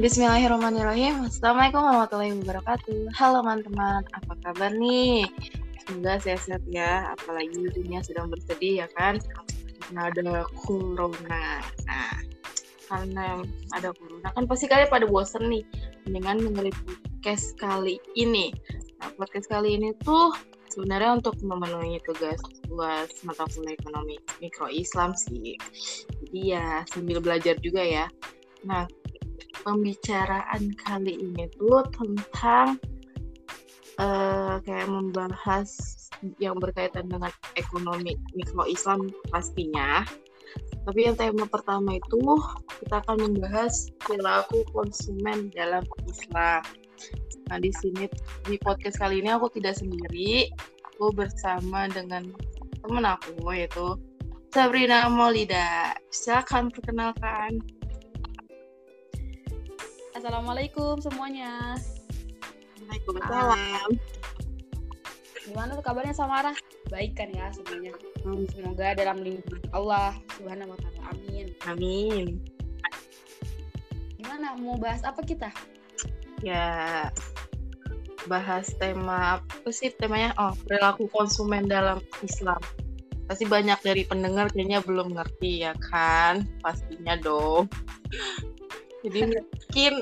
Bismillahirrahmanirrahim. Assalamualaikum warahmatullahi wabarakatuh. Halo teman-teman, apa kabar nih? Semoga sehat-sehat ya, apalagi dunia sedang bersedih ya kan? Karena ada corona. Nah, karena ada corona kan pasti kalian pada bosen nih dengan mengenai podcast kali ini. Nah, podcast kali ini tuh sebenarnya untuk memenuhi tugas tugas mata kuliah ekonomi mikro Islam sih. Jadi ya sambil belajar juga ya. Nah, pembicaraan kali ini tuh tentang uh, kayak membahas yang berkaitan dengan ekonomi mikro Islam pastinya. Tapi yang tema pertama itu kita akan membahas perilaku konsumen dalam Islam. Nah di sini di podcast kali ini aku tidak sendiri, aku bersama dengan teman aku yaitu Sabrina Maulida. Silakan perkenalkan. Assalamualaikum semuanya. Waalaikumsalam. Gimana tuh kabarnya Samara? Baik kan ya semuanya. Hmm. Semoga dalam lindungan Allah Subhanahu wa taala. Amin. Amin. Gimana mau bahas apa kita? Ya bahas tema apa sih temanya? Oh, perilaku konsumen dalam Islam. Pasti banyak dari pendengar kayaknya belum ngerti ya kan? Pastinya dong. Jadi mungkin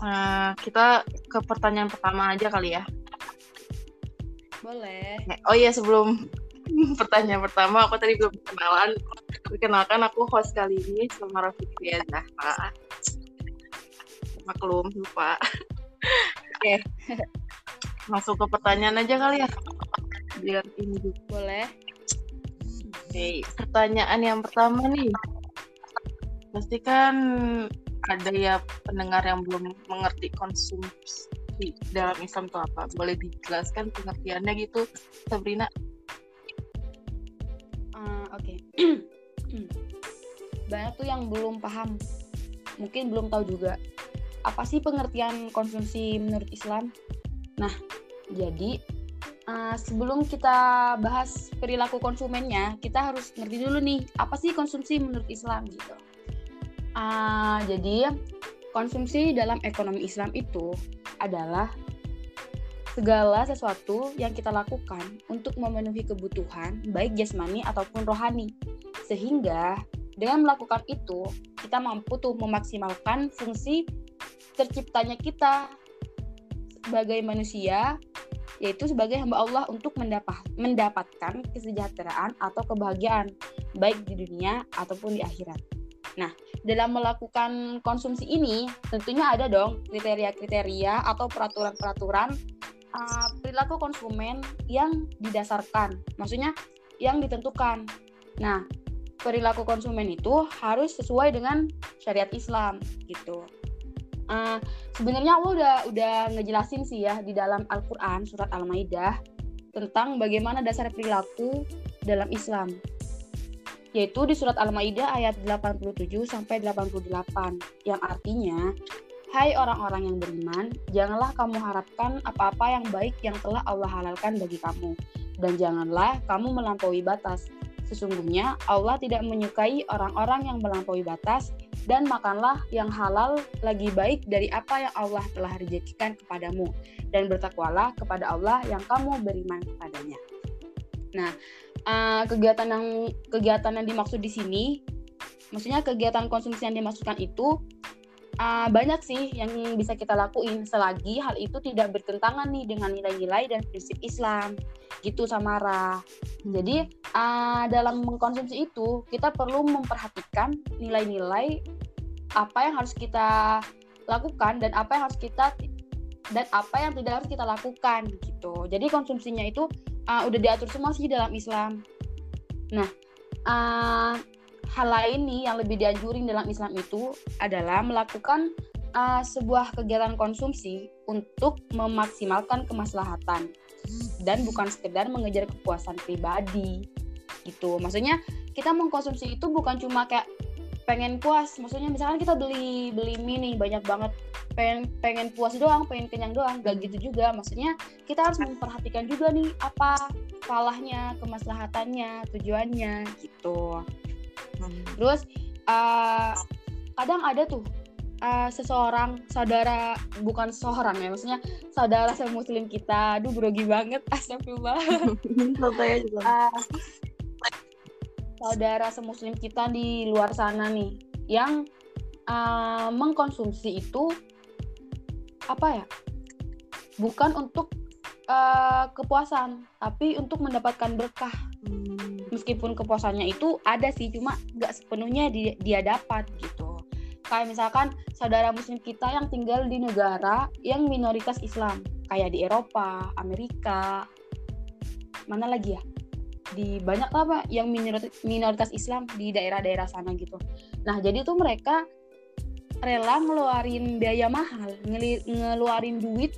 uh, kita ke pertanyaan pertama aja kali ya. Boleh. Oh iya sebelum pertanyaan pertama aku tadi belum kenalan. Perkenalkan aku host kali ini sama Raffi ya Zahra. Maklum lupa. Oke. Masuk ke pertanyaan aja kali ya. Biar ini juga. Boleh. Oke, pertanyaan yang pertama nih. Pasti kan ada ya pendengar yang belum mengerti konsumsi dalam Islam itu apa? Boleh dijelaskan pengertiannya gitu, Sabrina? Uh, Oke, okay. banyak tuh yang belum paham, mungkin belum tahu juga apa sih pengertian konsumsi menurut Islam. Nah, jadi uh, sebelum kita bahas perilaku konsumennya, kita harus ngerti dulu nih apa sih konsumsi menurut Islam gitu. Uh, jadi konsumsi dalam ekonomi Islam itu adalah segala sesuatu yang kita lakukan untuk memenuhi kebutuhan baik jasmani ataupun rohani. Sehingga dengan melakukan itu kita mampu tuh memaksimalkan fungsi terciptanya kita sebagai manusia yaitu sebagai hamba Allah untuk mendapat mendapatkan kesejahteraan atau kebahagiaan baik di dunia ataupun di akhirat. Nah, dalam melakukan konsumsi ini tentunya ada dong kriteria-kriteria atau peraturan-peraturan uh, perilaku konsumen yang didasarkan, maksudnya yang ditentukan. Nah, perilaku konsumen itu harus sesuai dengan syariat Islam gitu. Uh, sebenarnya Allah udah udah ngejelasin sih ya di dalam Al-Qur'an surat Al-Maidah tentang bagaimana dasar perilaku dalam Islam yaitu di surat Al-Maidah ayat 87 sampai 88 yang artinya Hai orang-orang yang beriman, janganlah kamu harapkan apa-apa yang baik yang telah Allah halalkan bagi kamu dan janganlah kamu melampaui batas. Sesungguhnya Allah tidak menyukai orang-orang yang melampaui batas dan makanlah yang halal lagi baik dari apa yang Allah telah rezekikan kepadamu dan bertakwalah kepada Allah yang kamu beriman kepadanya. Nah, uh, kegiatan yang kegiatan yang dimaksud di sini maksudnya kegiatan konsumsi yang dimaksudkan itu uh, banyak sih yang bisa kita lakuin selagi hal itu tidak bertentangan nih dengan nilai-nilai dan prinsip Islam gitu Samara. Jadi uh, dalam mengkonsumsi itu kita perlu memperhatikan nilai-nilai apa yang harus kita lakukan dan apa yang harus kita dan apa yang tidak harus kita lakukan gitu. Jadi konsumsinya itu uh, udah diatur semua sih dalam Islam. Nah, uh, hal lain nih yang lebih dianjurin dalam Islam itu adalah melakukan uh, sebuah kegiatan konsumsi untuk memaksimalkan kemaslahatan dan bukan sekedar mengejar kepuasan pribadi gitu. Maksudnya kita mengkonsumsi itu bukan cuma kayak pengen puas. Maksudnya misalkan kita beli beli mie nih banyak banget. Pengen pengen puas doang pengen kenyang doang gak gitu juga. Maksudnya kita harus memperhatikan juga nih apa falahnya kemaslahatannya tujuannya gitu. Hmm. terus uh, kadang ada tuh uh, seseorang saudara bukan seseorang ya maksudnya saudara semuslim kita. Aduh grogi banget astagfirullah. Uh, saudara semuslim kita di luar sana nih yang uh, mengkonsumsi itu apa ya bukan untuk uh, kepuasan tapi untuk mendapatkan berkah. Hmm. meskipun kepuasannya itu ada sih cuma nggak sepenuhnya dia, dia dapat gitu. Kayak misalkan saudara muslim kita yang tinggal di negara yang minoritas Islam kayak di Eropa Amerika mana lagi ya di banyak apa yang minoritas, minoritas Islam di daerah-daerah sana gitu nah jadi tuh mereka rela ngeluarin biaya mahal, ngeluarin duit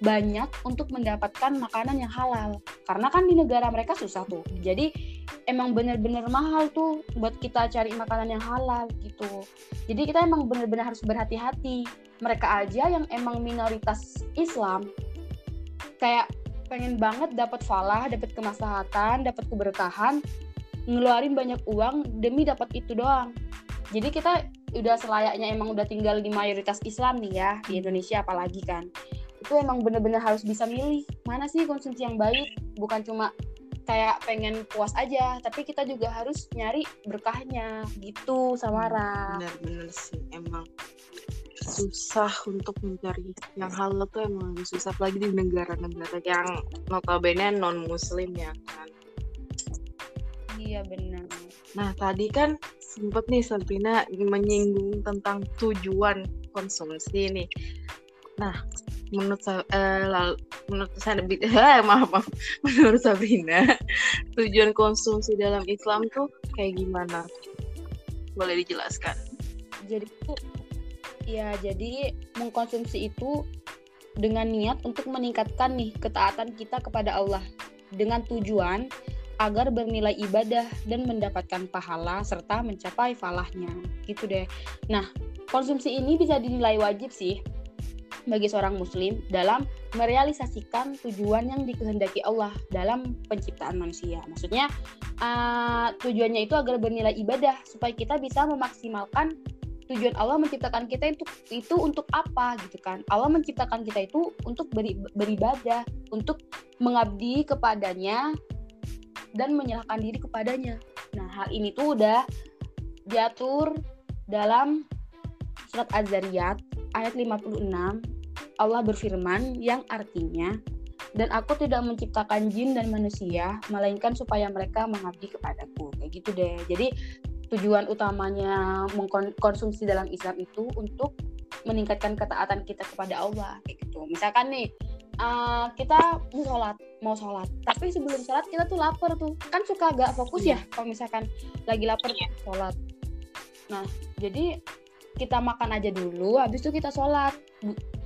banyak untuk mendapatkan makanan yang halal. Karena kan di negara mereka susah tuh. Jadi emang bener-bener mahal tuh buat kita cari makanan yang halal gitu. Jadi kita emang bener-bener harus berhati-hati. Mereka aja yang emang minoritas Islam kayak pengen banget dapat falah, dapat kemaslahatan, dapat keberkahan, ngeluarin banyak uang demi dapat itu doang. Jadi kita udah selayaknya emang udah tinggal di mayoritas Islam nih ya di Indonesia apalagi kan. Itu emang bener-bener harus bisa milih mana sih konsumsi yang baik. Bukan cuma kayak pengen puas aja tapi kita juga harus nyari berkahnya. Gitu Samara. Bener-bener sih emang susah untuk mencari yang halal tuh emang susah lagi di negara-negara yang notabene non muslim ya kan iya benar nah tadi kan sempet nih Sabrina menyinggung tentang tujuan konsumsi nih. Nah, menurut saya eh, menurut saya lebih eh, maaf, maaf menurut Sabrina tujuan konsumsi dalam Islam tuh kayak gimana? Boleh dijelaskan? Jadi ya jadi mengkonsumsi itu dengan niat untuk meningkatkan nih ketaatan kita kepada Allah dengan tujuan agar bernilai ibadah dan mendapatkan pahala serta mencapai falahnya. Gitu deh. Nah, konsumsi ini bisa dinilai wajib sih bagi seorang muslim dalam merealisasikan tujuan yang dikehendaki Allah dalam penciptaan manusia. Maksudnya uh, tujuannya itu agar bernilai ibadah supaya kita bisa memaksimalkan tujuan Allah menciptakan kita itu itu untuk apa gitu kan? Allah menciptakan kita itu untuk beri, beribadah, untuk mengabdi kepadanya dan menyerahkan diri kepadanya. Nah, hal ini tuh udah diatur dalam surat Az-Zariyat ayat 56. Allah berfirman yang artinya dan aku tidak menciptakan jin dan manusia melainkan supaya mereka mengabdi kepadaku. Kayak gitu deh. Jadi tujuan utamanya mengkonsumsi dalam Islam itu untuk meningkatkan ketaatan kita kepada Allah kayak gitu. Misalkan nih uh, kita mau sholat mau sholat tapi sebelum sholat kita tuh lapar tuh kan suka agak fokus ya iya. kalau misalkan lagi lapar iya. sholat nah jadi kita makan aja dulu habis itu kita sholat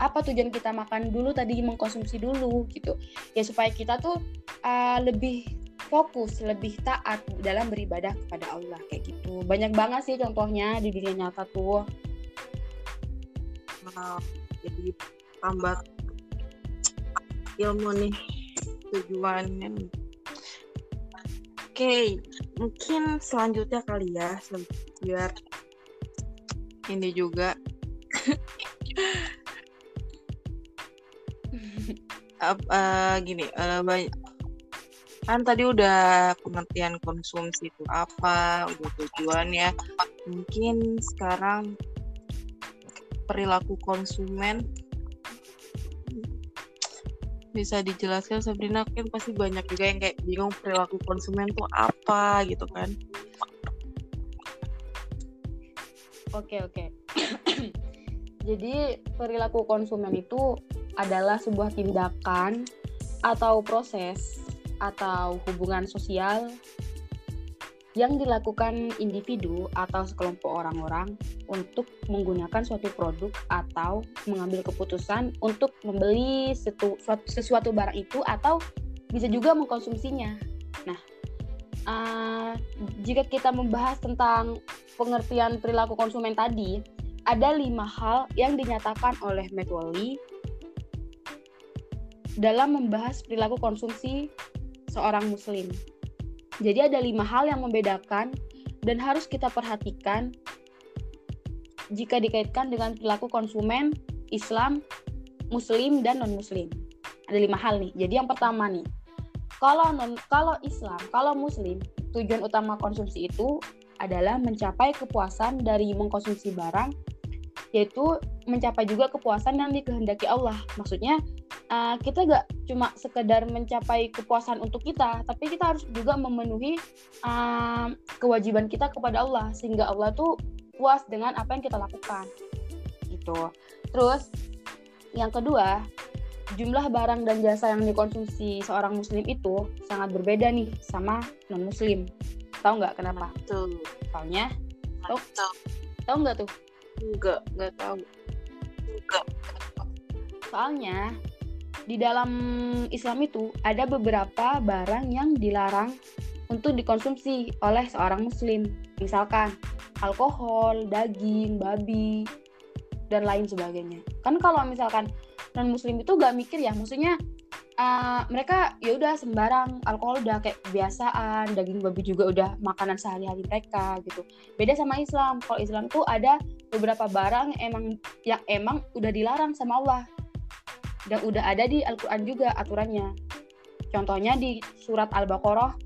apa tujuan kita makan dulu tadi mengkonsumsi dulu gitu ya supaya kita tuh uh, lebih fokus lebih taat dalam beribadah kepada Allah kayak gitu. Banyak banget sih contohnya di dunia nyata tuh. Jadi tambah ilmu nih tujuannya. Oke okay, mungkin selanjutnya kali ya biar ini juga. Uh, uh, gini uh, banyak kan tadi udah pengertian konsumsi itu apa udah tujuannya mungkin sekarang perilaku konsumen bisa dijelaskan Sabrina kan pasti banyak juga yang kayak bingung perilaku konsumen tuh apa gitu kan. Oke oke. Jadi perilaku konsumen itu adalah sebuah tindakan atau proses atau hubungan sosial yang dilakukan individu atau sekelompok orang-orang untuk menggunakan suatu produk atau mengambil keputusan untuk membeli setu, sesuatu barang itu atau bisa juga mengkonsumsinya. Nah, uh, jika kita membahas tentang pengertian perilaku konsumen tadi, ada lima hal yang dinyatakan oleh McWally dalam membahas perilaku konsumsi seorang muslim. Jadi ada lima hal yang membedakan dan harus kita perhatikan jika dikaitkan dengan perilaku konsumen Islam, Muslim dan non Muslim. Ada lima hal nih. Jadi yang pertama nih, kalau non kalau Islam, kalau Muslim, tujuan utama konsumsi itu adalah mencapai kepuasan dari mengkonsumsi barang, yaitu mencapai juga kepuasan yang dikehendaki Allah. Maksudnya uh, kita gak cuma sekedar mencapai kepuasan untuk kita, tapi kita harus juga memenuhi uh, kewajiban kita kepada Allah sehingga Allah tuh puas dengan apa yang kita lakukan. Gitu. Terus yang kedua, jumlah barang dan jasa yang dikonsumsi seorang muslim itu sangat berbeda nih sama non muslim. Tahu nggak kenapa? Tuh. Soalnya, tahu tahu nggak tuh? Enggak, nggak tahu. Enggak. Soalnya di dalam Islam itu ada beberapa barang yang dilarang untuk dikonsumsi oleh seorang muslim. Misalkan alkohol, daging, babi, dan lain sebagainya. Kan kalau misalkan non muslim itu gak mikir ya, maksudnya uh, mereka ya udah sembarang alkohol udah kayak kebiasaan, daging babi juga udah makanan sehari-hari mereka gitu. Beda sama Islam. Kalau Islam tuh ada beberapa barang emang yang emang udah dilarang sama Allah dan udah ada di Al-Quran juga aturannya. Contohnya di surat Al-Baqarah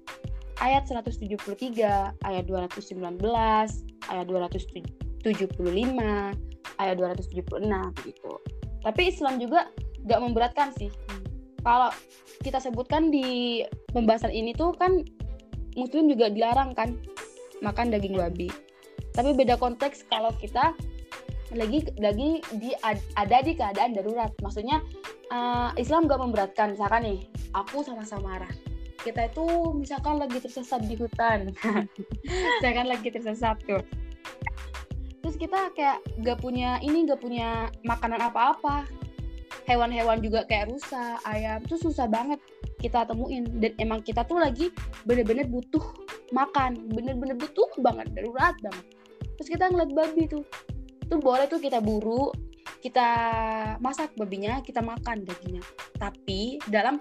ayat 173, ayat 219, ayat 275, ayat 276 begitu. Tapi Islam juga gak memberatkan sih. Kalau kita sebutkan di pembahasan ini tuh kan muslim juga dilarang kan makan daging babi. Tapi beda konteks kalau kita lagi lagi di ada di keadaan darurat. Maksudnya uh, Islam gak memberatkan. Misalkan nih aku sama Samara. Kita itu misalkan lagi tersesat di hutan. Saya kan lagi tersesat tuh. Terus kita kayak gak punya ini gak punya makanan apa-apa. Hewan-hewan juga kayak rusa ayam. Itu susah banget kita temuin. Dan emang kita tuh lagi bener-bener butuh makan. Bener-bener butuh banget darurat banget. Terus kita ngeliat babi tuh itu boleh tuh kita buru kita masak babinya kita makan dagingnya. Tapi dalam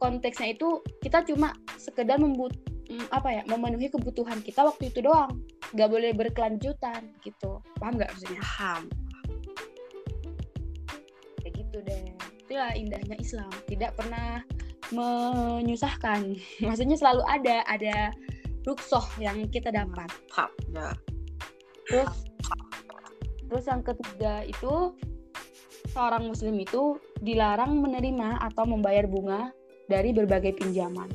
konteksnya itu kita cuma sekedar membut mm, apa ya memenuhi kebutuhan kita waktu itu doang. Nggak boleh berkelanjutan gitu. Paham nggak maksudnya? Paham. Kayak gitu deh. Itulah indahnya Islam. Tidak pernah menyusahkan. Maksudnya selalu ada ada ruksoh yang kita dapat. Paham ya terus Terus yang ketiga itu seorang muslim itu dilarang menerima atau membayar bunga dari berbagai pinjaman.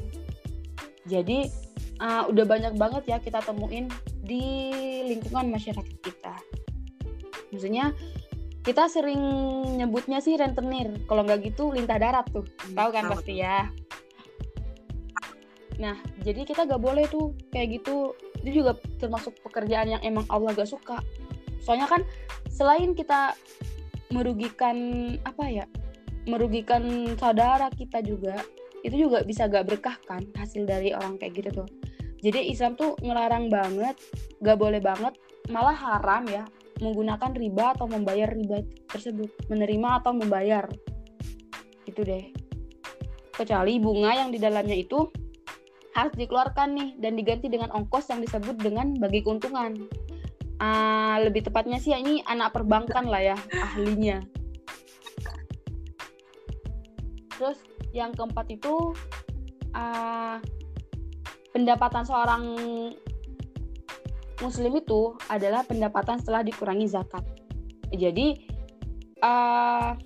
Jadi uh, udah banyak banget ya kita temuin di lingkungan masyarakat kita. Maksudnya kita sering nyebutnya sih rentenir. Kalau nggak gitu lintah darat tuh. Hmm, Tahu kan pasti ya. Nah, jadi kita gak boleh tuh kayak gitu. Itu juga termasuk pekerjaan yang emang Allah gak suka soalnya kan selain kita merugikan apa ya merugikan saudara kita juga itu juga bisa gak berkah kan hasil dari orang kayak gitu tuh. Jadi Islam tuh ngelarang banget gak boleh banget malah haram ya menggunakan riba atau membayar riba tersebut. Menerima atau membayar. Itu deh. Kecuali bunga yang di dalamnya itu harus dikeluarkan nih dan diganti dengan ongkos yang disebut dengan bagi keuntungan uh, lebih tepatnya sih ini anak perbankan lah ya ahlinya. Terus yang keempat itu uh, pendapatan seorang muslim itu adalah pendapatan setelah dikurangi zakat. Jadi uh,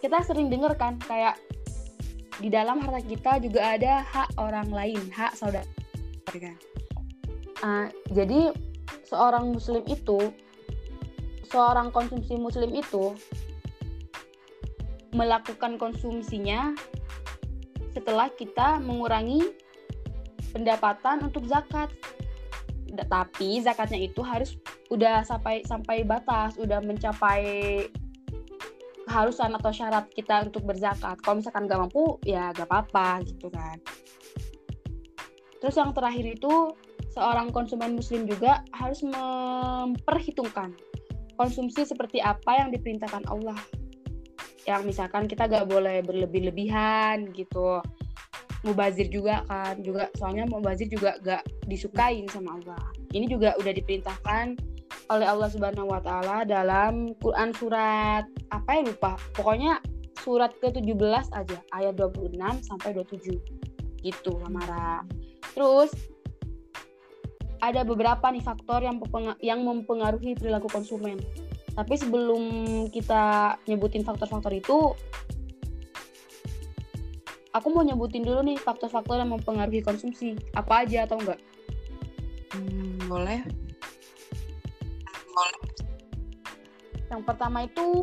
kita sering dengar kan kayak di dalam harta kita juga ada hak orang lain hak saudara. Uh, jadi seorang muslim itu seorang konsumsi muslim itu melakukan konsumsinya setelah kita mengurangi pendapatan untuk zakat. Tapi zakatnya itu harus udah sampai sampai batas, udah mencapai keharusan atau syarat kita untuk berzakat. Kalau misalkan gak mampu, ya gak apa-apa gitu kan. Terus yang terakhir itu seorang konsumen muslim juga harus memperhitungkan konsumsi seperti apa yang diperintahkan Allah. Yang misalkan kita gak boleh berlebih-lebihan gitu. Mubazir juga kan, juga soalnya mubazir juga gak disukain sama Allah. Ini juga udah diperintahkan oleh Allah Subhanahu wa taala dalam Quran surat apa ya lupa. Pokoknya surat ke-17 aja, ayat 26 sampai 27. Gitu, Lamara. Terus ada beberapa nih faktor yang yang mempengaruhi perilaku konsumen. Tapi sebelum kita nyebutin faktor-faktor itu, aku mau nyebutin dulu nih faktor-faktor yang mempengaruhi konsumsi. Apa aja atau enggak? Hmm, boleh. Boleh. Yang pertama itu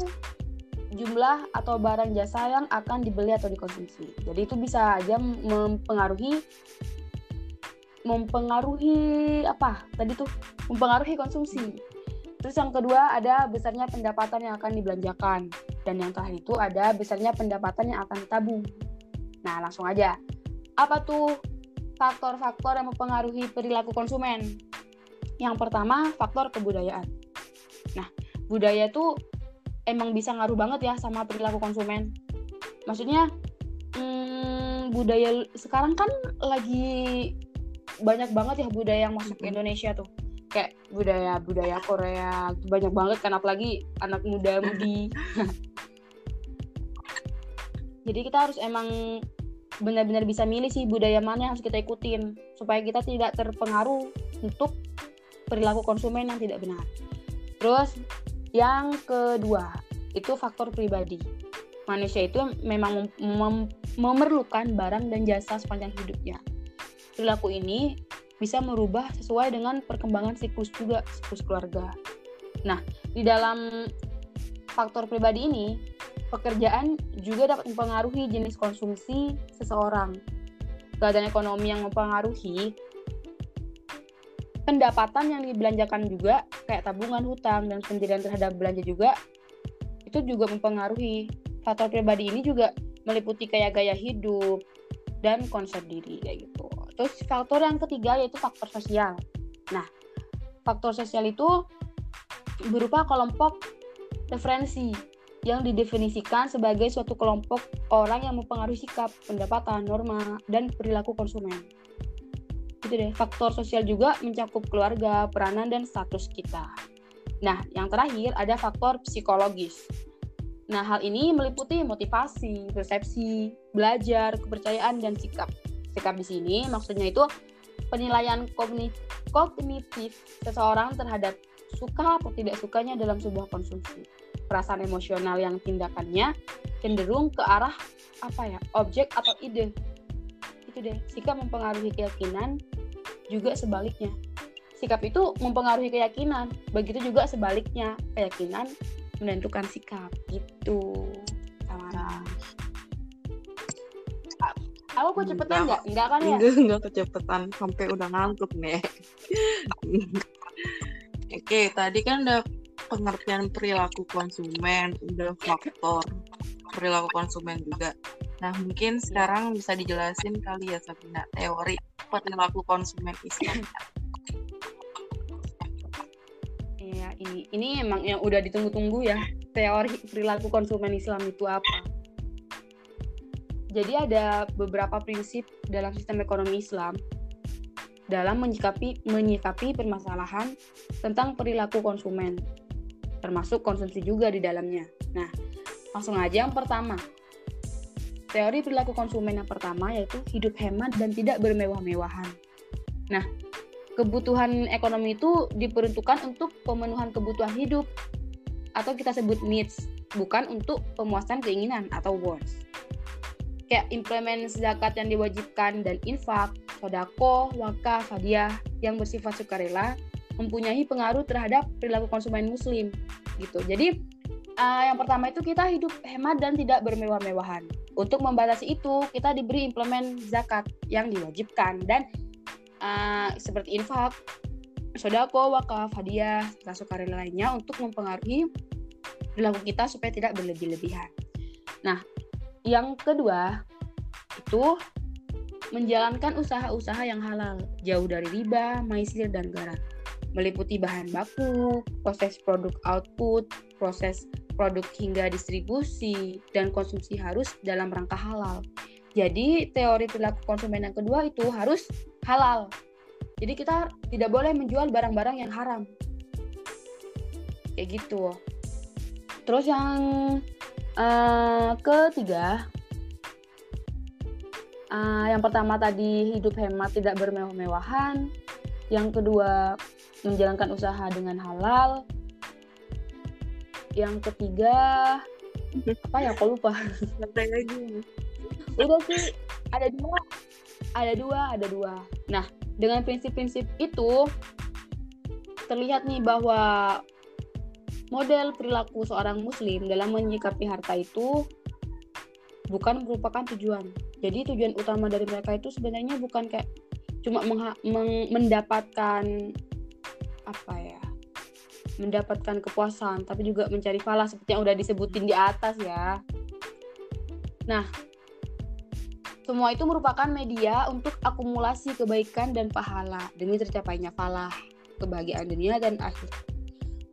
jumlah atau barang jasa yang akan dibeli atau dikonsumsi. Jadi itu bisa aja mempengaruhi mempengaruhi apa? Tadi tuh mempengaruhi konsumsi. Terus yang kedua ada besarnya pendapatan yang akan dibelanjakan dan yang terakhir itu ada besarnya pendapatan yang akan ditabung. Nah, langsung aja. Apa tuh faktor-faktor yang mempengaruhi perilaku konsumen? Yang pertama, faktor kebudayaan. Nah, budaya itu emang bisa ngaruh banget ya sama perilaku konsumen. Maksudnya hmm, budaya sekarang kan lagi banyak banget ya budaya yang masuk ke Indonesia tuh. Kayak budaya budaya Korea banyak banget kan apalagi anak muda mudi. Jadi kita harus emang benar-benar bisa milih sih budaya mana yang harus kita ikutin supaya kita tidak terpengaruh untuk perilaku konsumen yang tidak benar. Terus yang kedua, itu faktor pribadi. Manusia itu memang mem memerlukan barang dan jasa sepanjang hidupnya. Perilaku ini bisa merubah sesuai dengan perkembangan siklus juga, siklus keluarga. Nah, di dalam faktor pribadi ini, pekerjaan juga dapat mempengaruhi jenis konsumsi seseorang. Keadaan ekonomi yang mempengaruhi pendapatan yang dibelanjakan juga kayak tabungan hutang dan pendirian terhadap belanja juga itu juga mempengaruhi faktor pribadi ini juga meliputi kayak gaya hidup dan konsep diri kayak gitu terus faktor yang ketiga yaitu faktor sosial. Nah faktor sosial itu berupa kelompok referensi yang didefinisikan sebagai suatu kelompok orang yang mempengaruhi sikap, pendapatan, norma, dan perilaku konsumen. Itu deh faktor sosial juga mencakup keluarga peranan dan status kita. Nah yang terakhir ada faktor psikologis. Nah hal ini meliputi motivasi persepsi belajar kepercayaan dan sikap sikap di sini maksudnya itu penilaian kognitif seseorang terhadap suka atau tidak sukanya dalam sebuah konsumsi. Perasaan emosional yang tindakannya cenderung ke arah apa ya objek atau ide. Itu deh sikap mempengaruhi keyakinan juga sebaliknya. Sikap itu mempengaruhi keyakinan begitu juga sebaliknya keyakinan menentukan sikap gitu aku kecepatan nggak? Nggak kan ya? Enggak enggak kecepatan. Sampai udah ngantuk nih. Oke tadi kan udah pengertian perilaku konsumen udah faktor perilaku konsumen juga. Nah, mungkin sekarang bisa dijelasin kali ya Sabina teori perilaku konsumen Islam. Iya, ini ini emang yang udah ditunggu-tunggu ya. Teori perilaku konsumen Islam itu apa. Jadi ada beberapa prinsip dalam sistem ekonomi Islam dalam menyikapi menyikapi permasalahan tentang perilaku konsumen, termasuk konsumsi juga di dalamnya. Nah, langsung aja yang pertama, Teori perilaku konsumen yang pertama yaitu hidup hemat dan tidak bermewah-mewahan. Nah, kebutuhan ekonomi itu diperuntukkan untuk pemenuhan kebutuhan hidup atau kita sebut needs, bukan untuk pemuasan keinginan atau wants. Kayak implement zakat yang diwajibkan dan infak, sodako, wakaf, hadiah yang bersifat sukarela mempunyai pengaruh terhadap perilaku konsumen muslim gitu. Jadi uh, yang pertama itu kita hidup hemat dan tidak bermewah-mewahan. Untuk membatasi itu, kita diberi implement zakat yang diwajibkan dan uh, seperti infak, sodako, wakaf, hadiah, sukarela lainnya untuk mempengaruhi perilaku kita supaya tidak berlebih-lebihan. Nah, yang kedua itu menjalankan usaha-usaha yang halal, jauh dari riba, maisir, dan garam. Meliputi bahan baku, proses produk output, proses produk hingga distribusi dan konsumsi harus dalam rangka halal. Jadi teori perilaku konsumen yang kedua itu harus halal. Jadi kita tidak boleh menjual barang-barang yang haram. kayak gitu terus yang uh, ketiga. Uh, yang pertama tadi hidup hemat tidak bermewah-mewahan. Yang kedua menjalankan usaha dengan halal. Yang ketiga apa ya aku lupa. Lagi? Udah sih ada dua. Ada dua ada dua. Nah dengan prinsip-prinsip itu terlihat nih bahwa model perilaku seorang muslim dalam menyikapi harta itu bukan merupakan tujuan. Jadi tujuan utama dari mereka itu sebenarnya bukan kayak cuma mendapatkan apa ya? mendapatkan kepuasan, tapi juga mencari falah seperti yang udah disebutin di atas ya. Nah, semua itu merupakan media untuk akumulasi kebaikan dan pahala demi tercapainya falah, kebahagiaan dunia dan akhir.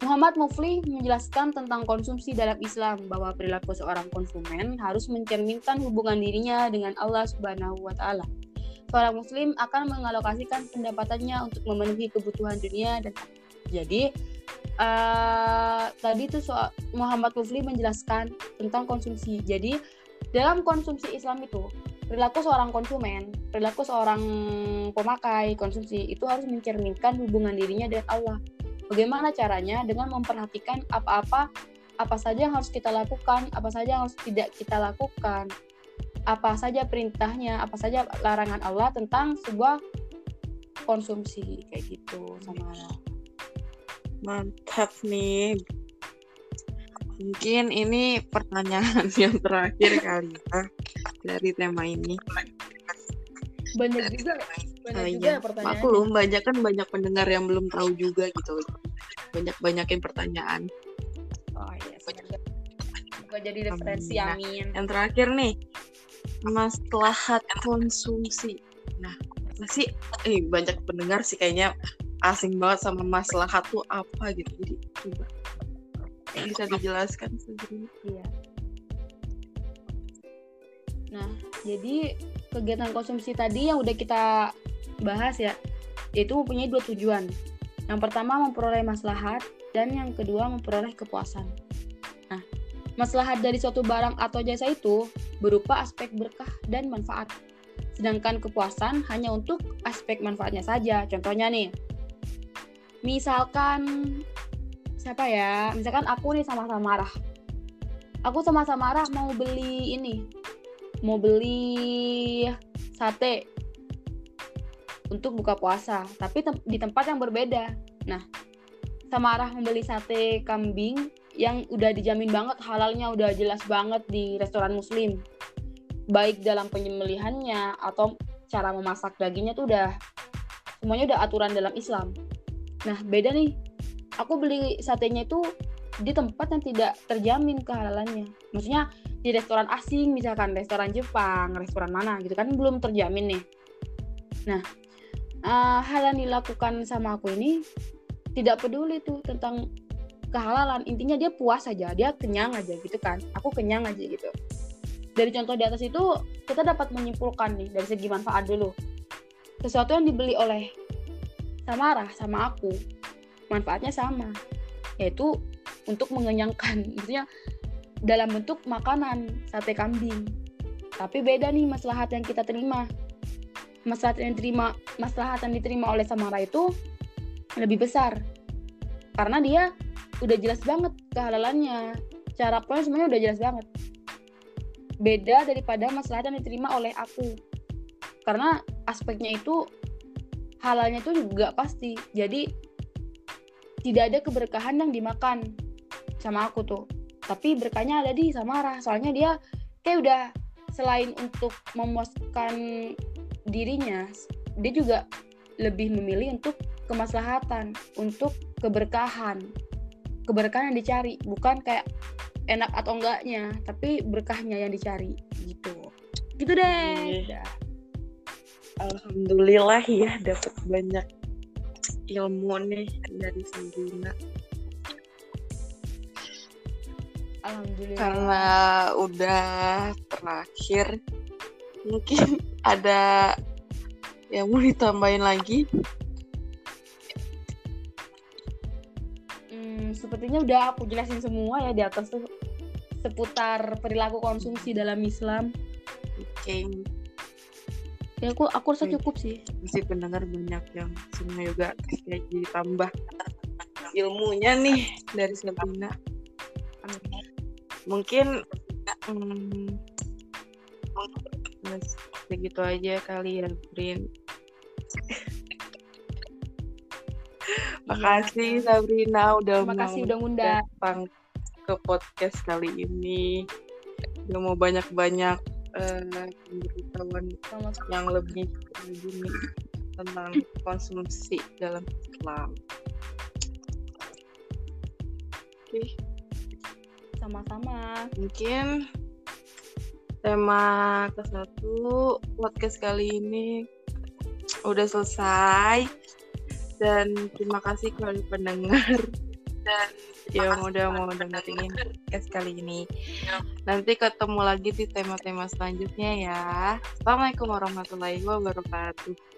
Muhammad Mufli menjelaskan tentang konsumsi dalam Islam bahwa perilaku seorang konsumen harus mencerminkan hubungan dirinya dengan Allah Subhanahu wa taala. Seorang muslim akan mengalokasikan pendapatannya untuk memenuhi kebutuhan dunia dan jadi uh, tadi tuh soal Muhammad Mufli menjelaskan tentang konsumsi. Jadi dalam konsumsi Islam itu perilaku seorang konsumen, perilaku seorang pemakai konsumsi itu harus mencerminkan hubungan dirinya dengan Allah Bagaimana caranya? Dengan memperhatikan apa-apa apa saja yang harus kita lakukan, apa saja yang harus tidak kita lakukan, apa saja perintahnya, apa saja larangan Allah tentang sebuah konsumsi kayak gitu sama Mantap nih. Mungkin ini pertanyaan yang terakhir kali ya dari tema ini. Banyak juga banyak uh, juga iya. pertanyaan. Maklum banyak kan banyak pendengar yang belum tahu juga gitu. Banyak banyakin pertanyaan. Oh iya. Semoga jadi referensi nah, amin. Yang terakhir nih maslahat konsumsi. Nah masih eh banyak pendengar sih kayaknya asing banget sama maslahat tuh apa gitu. Jadi coba bisa dijelaskan sendiri. Iya. Nah, jadi kegiatan konsumsi tadi yang udah kita bahas ya, yaitu mempunyai dua tujuan. Yang pertama memperoleh maslahat dan yang kedua memperoleh kepuasan. Nah, maslahat dari suatu barang atau jasa itu berupa aspek berkah dan manfaat. Sedangkan kepuasan hanya untuk aspek manfaatnya saja. Contohnya nih, misalkan siapa ya? Misalkan aku nih sama-sama marah. Aku sama-sama marah mau beli ini, mau beli sate untuk buka puasa, tapi tem di tempat yang berbeda. Nah, Samarah membeli sate kambing yang udah dijamin banget halalnya udah jelas banget di restoran muslim. Baik dalam penyembelihannya atau cara memasak dagingnya tuh udah semuanya udah aturan dalam Islam. Nah, beda nih. Aku beli satenya itu di tempat yang tidak terjamin kehalalannya. Maksudnya di restoran asing, misalkan restoran Jepang, restoran mana gitu kan belum terjamin nih. Nah, uh, hal yang dilakukan sama aku ini tidak peduli tuh tentang kehalalan. Intinya dia puas aja dia kenyang aja gitu kan. Aku kenyang aja gitu. Dari contoh di atas itu kita dapat menyimpulkan nih dari segi manfaat dulu. Sesuatu yang dibeli oleh Samara sama aku manfaatnya sama. Yaitu untuk mengenyangkan. Maksudnya dalam bentuk makanan sate kambing. Tapi beda nih maslahat yang kita terima maslahat yang diterima maslahat yang diterima oleh Samara itu lebih besar. Karena dia udah jelas banget kehalalannya. Cara pokoknya semuanya udah jelas banget. Beda daripada maslahat yang diterima oleh aku. Karena aspeknya itu halalnya itu juga pasti. Jadi tidak ada keberkahan yang dimakan sama aku tuh. Tapi berkahnya ada di Samara. Soalnya dia kayak udah selain untuk memuaskan dirinya dia juga lebih memilih untuk kemaslahatan untuk keberkahan. Keberkahan yang dicari bukan kayak enak atau enggaknya tapi berkahnya yang dicari gitu. Gitu deh. Yeah. Alhamdulillah ya dapat banyak ilmu nih dari Sabrina Alhamdulillah. Karena udah terakhir mungkin ada yang mau ditambahin lagi? Hmm, sepertinya udah aku jelasin semua ya di atas tuh seputar perilaku konsumsi dalam Islam. Oke, Ya aku aku rasa cukup sih. masih pendengar banyak yang semua juga kayak jadi tambah ilmunya nih dari Sabrina. Mungkin hmm, segitu aja kali ya, Brin. Makasih Sabrina udah Terima kasih mau udah ngundang. datang ke podcast kali ini. Udah mau banyak-banyak pemberitahuan Sama-sama. yang lebih lagi nih tentang konsumsi dalam Islam. Oke, Sama-sama. mungkin tema ke satu podcast kali ini udah selesai dan terima kasih kepada pendengar dan yang udah mau dengerin podcast kali ini. Nanti ketemu lagi di tema-tema selanjutnya ya. Assalamualaikum warahmatullahi wabarakatuh.